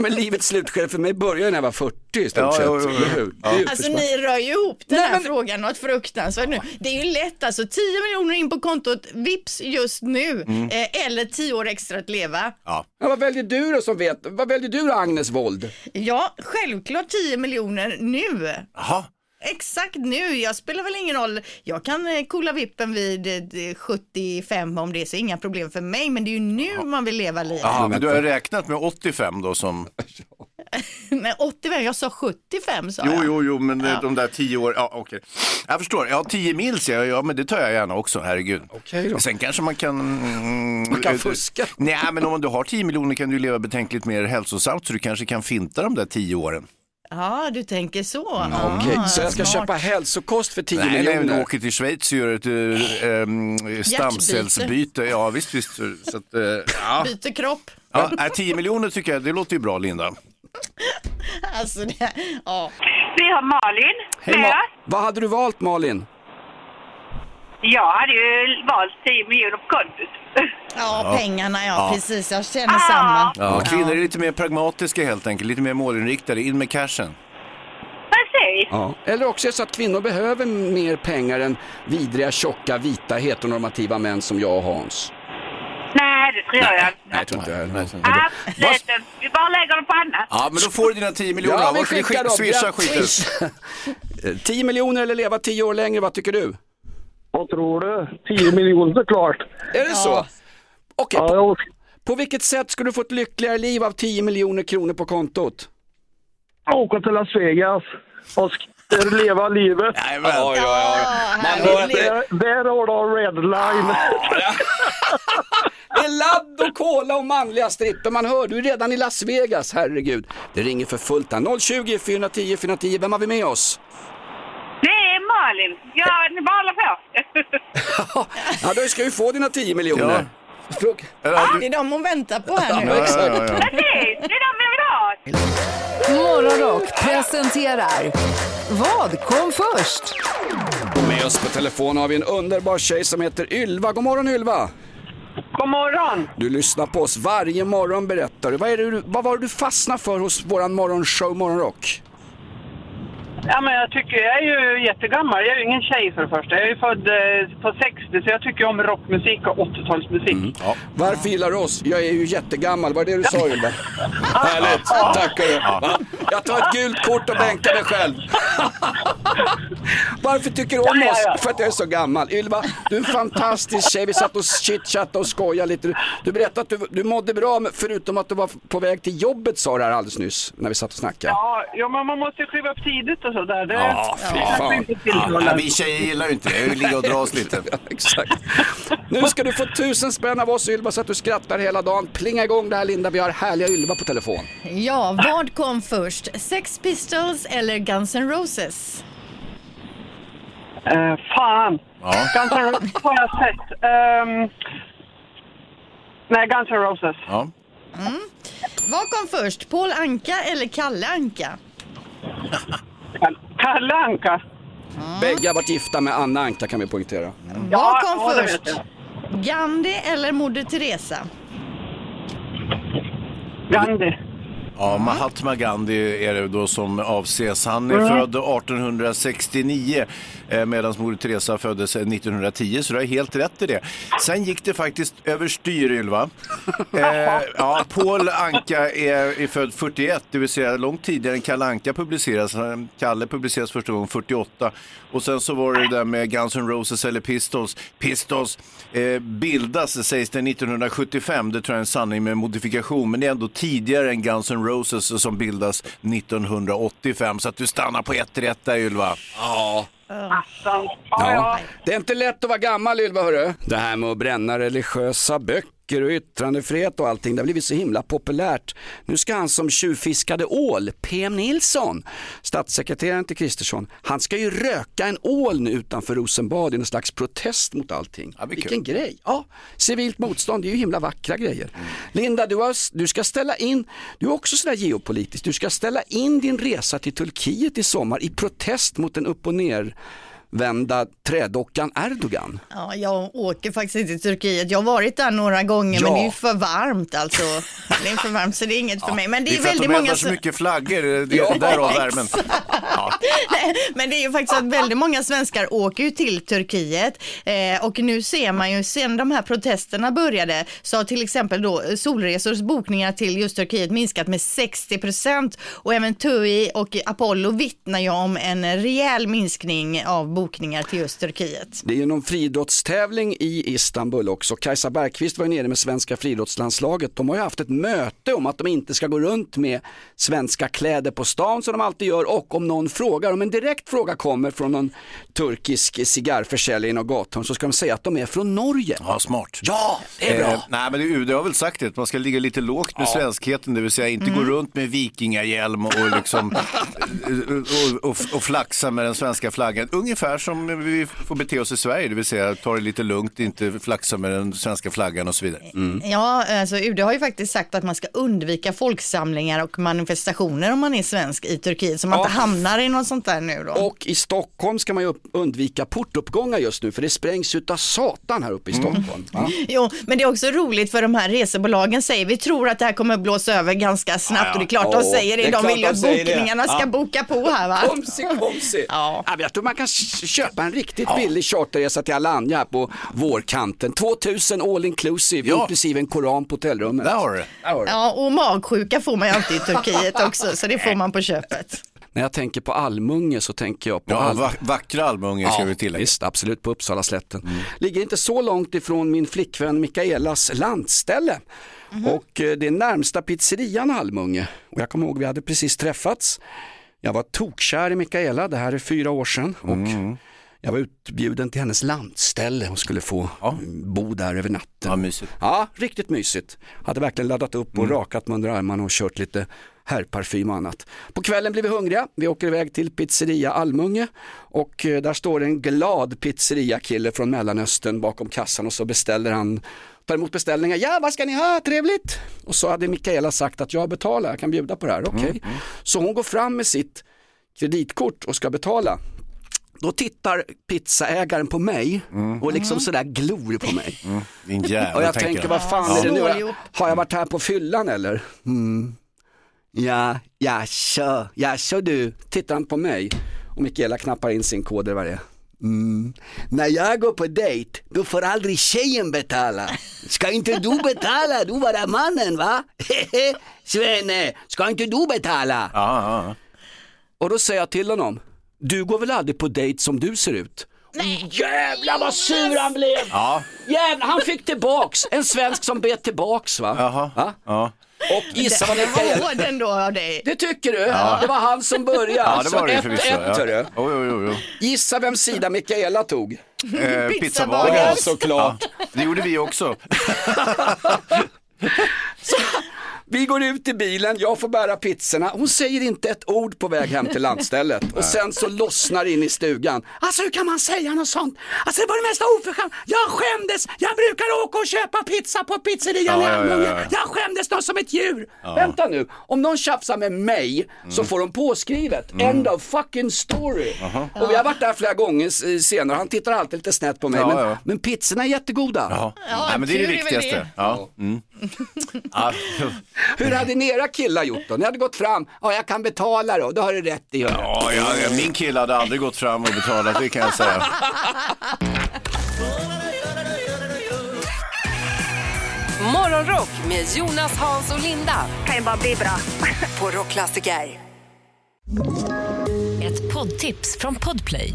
Speaker 3: men livets slutskede för mig började när jag var 40 i stort
Speaker 4: Ja,
Speaker 3: sett.
Speaker 4: jo, jo? Ja.
Speaker 5: Alltså ni rör ju ihop den
Speaker 3: Nej,
Speaker 5: här
Speaker 3: men-
Speaker 5: frågan något fruktansvärt nu. Det är ju lätt alltså, 10 miljoner in på kontot, vips just nu,
Speaker 3: Mm.
Speaker 5: eh, eller 10 år extra att leva.
Speaker 4: Ja.
Speaker 3: Ja, vad väljer du då som vet? Vad väljer du då Agnes Wold?
Speaker 5: Ja, självklart 10 miljoner nu.
Speaker 4: Jaha.
Speaker 5: Exakt nu, jag spelar väl ingen roll. Jag kan eh, coola vippen vid eh, 75 om det är så inga problem för mig, men det är ju nu man vill leva livet.
Speaker 4: Jaha, men du har räknat med 85 då som...
Speaker 5: Nej, 85, jag sa 75 sa
Speaker 4: Jo,
Speaker 5: jag.
Speaker 4: jo, jo, men
Speaker 5: Ja.
Speaker 4: de där 10 år, ja okej. Jag förstår, ja 10 mils, ja, ja men det tar jag gärna också, herregud.
Speaker 3: Okej då.
Speaker 4: Sen kanske man kan... Mm,
Speaker 3: Man kan
Speaker 4: eh,
Speaker 3: fuska.
Speaker 4: Nej, men om du har 10 miljoner kan du leva betänkligt mer hälsosamt så du kanske kan finta de där 10 åren.
Speaker 5: Ja, du tänker så.
Speaker 3: Okej,
Speaker 5: Ah,
Speaker 3: så jag ska
Speaker 5: smart.
Speaker 3: köpa hälsokost för 10
Speaker 4: Nej, nej,
Speaker 3: miljoner?
Speaker 4: du åker till Schweiz och gör ett äh, ähm, stamcellsbyte. Ja, visst, visst. Så att, äh, ja.
Speaker 5: Byter kropp.
Speaker 4: Ja, nej, 10 miljoner tycker jag, det låter ju bra, Linda.
Speaker 5: Alltså, det, ja.
Speaker 12: Vi har Malin
Speaker 3: Hej,
Speaker 12: med
Speaker 3: Ma- vad hade du valt Malin?
Speaker 12: Jag hade ju valt 10 miljoner på kontot.
Speaker 5: Ja, pengarna ja,
Speaker 4: Ja.
Speaker 5: precis. Jag känner samma.
Speaker 4: Ja, kvinnor är lite mer pragmatiska helt enkelt, lite mer målinriktade, in med cashen.
Speaker 12: Precis.
Speaker 3: Ja. Eller också är det så att kvinnor behöver mer pengar än vidriga, tjocka, vita, heteronormativa män som jag och Hans.
Speaker 12: Nej, det tror jag inte.
Speaker 3: Nej, jag tror inte jag heller.
Speaker 12: Absolut inte. Vi bara lägger det på annat.
Speaker 4: Ja, men då får du dina 10 miljoner.
Speaker 3: Ja, vi skickar dem.
Speaker 4: Swisha
Speaker 3: Ja,
Speaker 4: skiten.
Speaker 3: swish. 10 miljoner eller leva 10 år längre, vad tycker du?
Speaker 13: Vad tror du? 10 miljoner såklart.
Speaker 3: Är det så? Okej,
Speaker 13: Ja,
Speaker 3: på,
Speaker 13: jag-
Speaker 3: på vilket sätt ska du få ett lyckligare liv av 10 miljoner kronor på kontot?
Speaker 13: Åka till Las Vegas och sk- leva livet.
Speaker 4: Jajamän.
Speaker 3: Ja, ja, ja. Man hör att det,
Speaker 13: Där, där har du en red line.
Speaker 3: det är ladd och cola och manliga stripper. Man hör, du är redan i Las Vegas, herregud. Det ringer för fullt här. 020 410 410, vem har vi med oss?
Speaker 12: Malin. Ja, ni bara håller på.
Speaker 3: Ja, då ska vi få dina 10 miljoner. Fråga-
Speaker 5: Det är de hon väntar på här nu.
Speaker 3: Ja, exakt.
Speaker 12: Precis, det är de vi vill ha.
Speaker 1: Morgonrock presenterar Vad kom först?
Speaker 3: Och med oss på telefon har vi en underbar tjej som heter Ylva. God morgon Ylva!
Speaker 12: God morgon.
Speaker 3: Du lyssnar på oss varje morgon berättar du. Vad, är det du, vad var det du fastnade för hos våran morgonshow Morgonrock?
Speaker 14: Ja, men jag tycker jag är ju jättegammal. Jag är ju ingen tjej för det första. Jag är ju född eh, på 60 så jag tycker om rockmusik och 80-talsmusik.
Speaker 3: Varför gillar du oss? Jag är ju jättegammal, var det det du sa Ylva? Härligt, tackar du. Va? Jag tar ett gult kort och bänkar mig själv. Varför tycker du om
Speaker 14: Ja, ja,
Speaker 3: oss?
Speaker 14: ja.
Speaker 3: För att jag är så gammal. Ylva, du är en fantastisk tjej. Vi satt och chitchattade och skojade lite. Du- Du berättade att du, du mådde bra, förutom att du var på väg till jobbet sa du här alldeles nyss, när vi satt och snackade.
Speaker 14: Ja, ja, men man måste ju kliva upp tidigt och sådär. Det,
Speaker 4: Ja, fy fan.
Speaker 14: inte
Speaker 4: Ja,
Speaker 14: tilltalar.
Speaker 4: vi tjejer gillar ju inte det. Vi ligger och drar oss lite.
Speaker 3: Exakt. Nu ska du få tusen spänn av oss Ylva så att du skrattar hela dagen. Plinga igång det här Linda, vi har härliga Ylva på telefon.
Speaker 5: Ja, vad kom först? Sex Pistols eller Guns N' Roses?
Speaker 14: Eh, fan.
Speaker 4: Ja.
Speaker 14: Guns N' Roses har jag sett. Ehm, nej, Guns N' Roses.
Speaker 4: Ja.
Speaker 5: Mm. Vad kom först? Paul Anka eller Kalle Anka?
Speaker 14: Kalle Anka.
Speaker 3: Bägge har varit gifta med Anna Anka kan vi poängtera.
Speaker 5: Vad kom
Speaker 14: ja, det
Speaker 5: först? Gandhi eller Moder Teresa?
Speaker 14: Gandhi.
Speaker 4: Ja, Mahatma Gandhi är det då som avses. Han är
Speaker 14: Mm.
Speaker 4: född 1869 eh, medan Moder Teresa föddes 1910, så du har helt rätt i det. Sen gick det faktiskt överstyr, Ylva. Eh, ja, Paul Anka är, är född 41, det vill säga långt tidigare än Kalle Anka publiceras. Kalle publiceras första gången 48. Och sen så var det det där med Guns N' Roses eller Pistols. Pistols eh, bildas, sägs det, 1975. Det tror jag är en sanning med modifikation. Men det är ändå tidigare än Guns N' Roses som bildas 1985. Så att du stannar på ett rätt där Ylva.
Speaker 3: Ja.
Speaker 14: Attan.
Speaker 3: Ja. Det är inte lätt att vara gammal Ylva hörru. Det här med att bränna religiösa böcker och yttrandefrihet och allting, det har blivit så himla populärt. Nu ska han som tjuvfiskade ål, PM Nilsson, statssekreteraren till Kristersson, han ska ju röka en ål nu utanför Rosenbad i en slags protest mot allting. Vilken grej! Ja, civilt motstånd, det är ju himla vackra grejer. Linda, du, har, du ska ställa in, du är också sådär geopolitisk, du ska ställa in din resa till Turkiet i sommar i protest mot den upp och ner vända trädockan Erdogan.
Speaker 5: Ja, jag åker faktiskt inte till Turkiet. Jag har varit där några gånger men
Speaker 3: Ja.
Speaker 5: det är för varmt alltså. Det är för varmt så det är inget för mig. Men det är,
Speaker 4: för att
Speaker 5: väldigt
Speaker 4: de
Speaker 5: många
Speaker 4: eldar så mycket flaggor, det
Speaker 5: Ja,
Speaker 4: är därav värmen.
Speaker 5: Nej, men det är ju faktiskt att väldigt många svenskar åker ju till Turkiet eh, och nu ser man ju sen de här protesterna började så har till exempel då Solresors bokningar till just Turkiet minskat med 60 procent och även TUI och Apollo vittnar ju om en rejäl minskning av bokningar till just Turkiet.
Speaker 3: Det är ju någon friidrottstävling i Istanbul också. Kajsa Bergqvist var ju nere med svenska friidrottslandslaget. De har ju haft ett möte om att de inte ska gå runt med svenska kläder på stan som de alltid gör och om någon frågar, om en direkt fråga kommer från någon turkisk cigarrförsäljare i något gathörn så ska de säga att de är från Norge.
Speaker 4: Ja, smart.
Speaker 3: Ja, det är bra.
Speaker 4: Eh, nej, men det, UD har väl sagt det, att man ska ligga lite lågt med svenskheten, det vill säga inte gå runt med vikingahjälm och, liksom, och, och, och, och flaxa med den svenska flaggan. Ungefär ungefär som vi får bete oss i Sverige, det vill säga ta det lite lugnt, inte flaxa med den svenska flaggan och så vidare.
Speaker 5: Ja, alltså UD har ju faktiskt sagt att man ska undvika folksamlingar och manifestationer om man är svensk i Turkiet, så man
Speaker 3: Ja.
Speaker 5: inte hamnar i något sånt där nu då.
Speaker 3: Och i Stockholm ska man ju upp- undvika portuppgångar just nu för det sprängs utav satan här uppe i Stockholm. va?
Speaker 5: Jo, men det är också roligt för de här resebolagen säger vi tror att det här kommer att blåsa över ganska snabbt
Speaker 3: Ja, ja.
Speaker 5: och det är klart de
Speaker 3: Ja,
Speaker 5: säger det.
Speaker 3: det
Speaker 5: De vill ju
Speaker 3: de
Speaker 5: att
Speaker 3: säger det.
Speaker 5: bokningarna ska
Speaker 3: Ja.
Speaker 5: boka på här va.
Speaker 3: Komsi, komsi. Ja. jag tror man kan köpa en riktigt billig charterresa till Alanya på vårkanten. 2000 all inclusive, inklusive en koran på hotellrummet.
Speaker 4: Där har du.
Speaker 5: Ja, och magsjuka får man ju alltid i Turkiet också, så det får man på köpet.
Speaker 3: När jag tänker på Almunge så tänker jag på
Speaker 4: Ja,
Speaker 3: Al-
Speaker 4: va- vackra Almunge ska vi tillägga.
Speaker 3: Visst, absolut på Uppsala slätten. Ligger inte så långt ifrån min flickvän Mikaelas landställe. Och eh, det är närmsta pizzerian Almunge. Och jag kommer ihåg vi hade precis träffats. Jag var tokkär i Mikaela, det här är fyra år sedan. Och jag var utbjuden till hennes landställe och skulle få bo där över natten.
Speaker 4: Ja, mysigt.
Speaker 3: Ja, riktigt mysigt. Hade verkligen laddat upp och rakat mig under armarna och kört lite herrparfym och annat. På kvällen blir vi hungriga. Vi åker iväg till pizzeria Almunge och eh, där står en glad pizzeriakille från Mellanöstern bakom kassan och så beställer han tar emot beställningar. Ja, vad ska ni ha? Trevligt! Och så hade Mikaela sagt att jag betalar, jag kan bjuda på det här. Okej. Så hon går fram med sitt kreditkort och ska betala. Då tittar pizzaägaren på mig och liksom sådär glor på mig.
Speaker 4: Din jävel,
Speaker 3: Och jag
Speaker 4: tänker
Speaker 3: tänker,
Speaker 4: jag.
Speaker 3: vad fan
Speaker 4: Ja.
Speaker 3: är det nu? Har jag varit här på fyllan eller? Mm. Ja, jaså, jaså du, tittar han på mig och Mikaela knappar in sin kod eller vad det är. Mm. När jag går på dejt, då får aldrig tjejen betala. Ska inte du betala? Du var mannen va? Svenne, ska inte du betala? Och då säger jag till honom, du går väl aldrig på dejt som du ser ut? Jävlar vad sur han blev!
Speaker 4: Ja.
Speaker 3: Jävlar, han fick tillbaks, en svensk som bet tillbaks va? Va?
Speaker 4: Ja.
Speaker 3: Och gissa vad
Speaker 5: det var hård ändå av dig.
Speaker 3: Det tycker du?
Speaker 4: Ja.
Speaker 3: Det var han som började.
Speaker 4: Ja, det var det
Speaker 3: Så
Speaker 4: förvisso.
Speaker 3: 1-1
Speaker 4: Ja. Jo, jo, jo.
Speaker 3: Gissa vem sida Mikaela tog?
Speaker 4: Eh,
Speaker 3: Pizzabagaren. Ja, såklart.
Speaker 4: Ja, det gjorde vi också.
Speaker 3: Vi går ut i bilen, jag får bära pizzorna. Hon säger inte ett ord på väg hem till landstället. Och sen så lossnar in i stugan. Alltså hur kan man säga något sånt? Alltså det var det mesta oförskämt. Jag skämdes. Jag brukar åka och köpa pizza på pizzerian i
Speaker 4: Ja, ja, ja.
Speaker 3: Jag skämdes något som ett djur.
Speaker 4: Ja.
Speaker 3: Vänta nu, om någon tjafsar med mig så får de påskrivet. End of fucking story. Och vi har varit där flera gånger senare. Han tittar alltid lite snett på mig.
Speaker 4: Ja,
Speaker 3: men,
Speaker 4: ja.
Speaker 3: men pizzorna är jättegoda.
Speaker 4: Ja. Men det är det viktigaste. Ja. Mm.
Speaker 3: Hur hade ni era killar gjort då? Ni hade gått fram, ja jag kan betala då, det har du rätt i.
Speaker 4: Ja, ja, ja, min kille hade aldrig gått fram och betalat, det kan jag säga.
Speaker 1: Morgonrock med Jonas, Hans och Linda. Kan ju bara bli bra. På Rockklassiker.
Speaker 2: Ett poddtips från Podplay.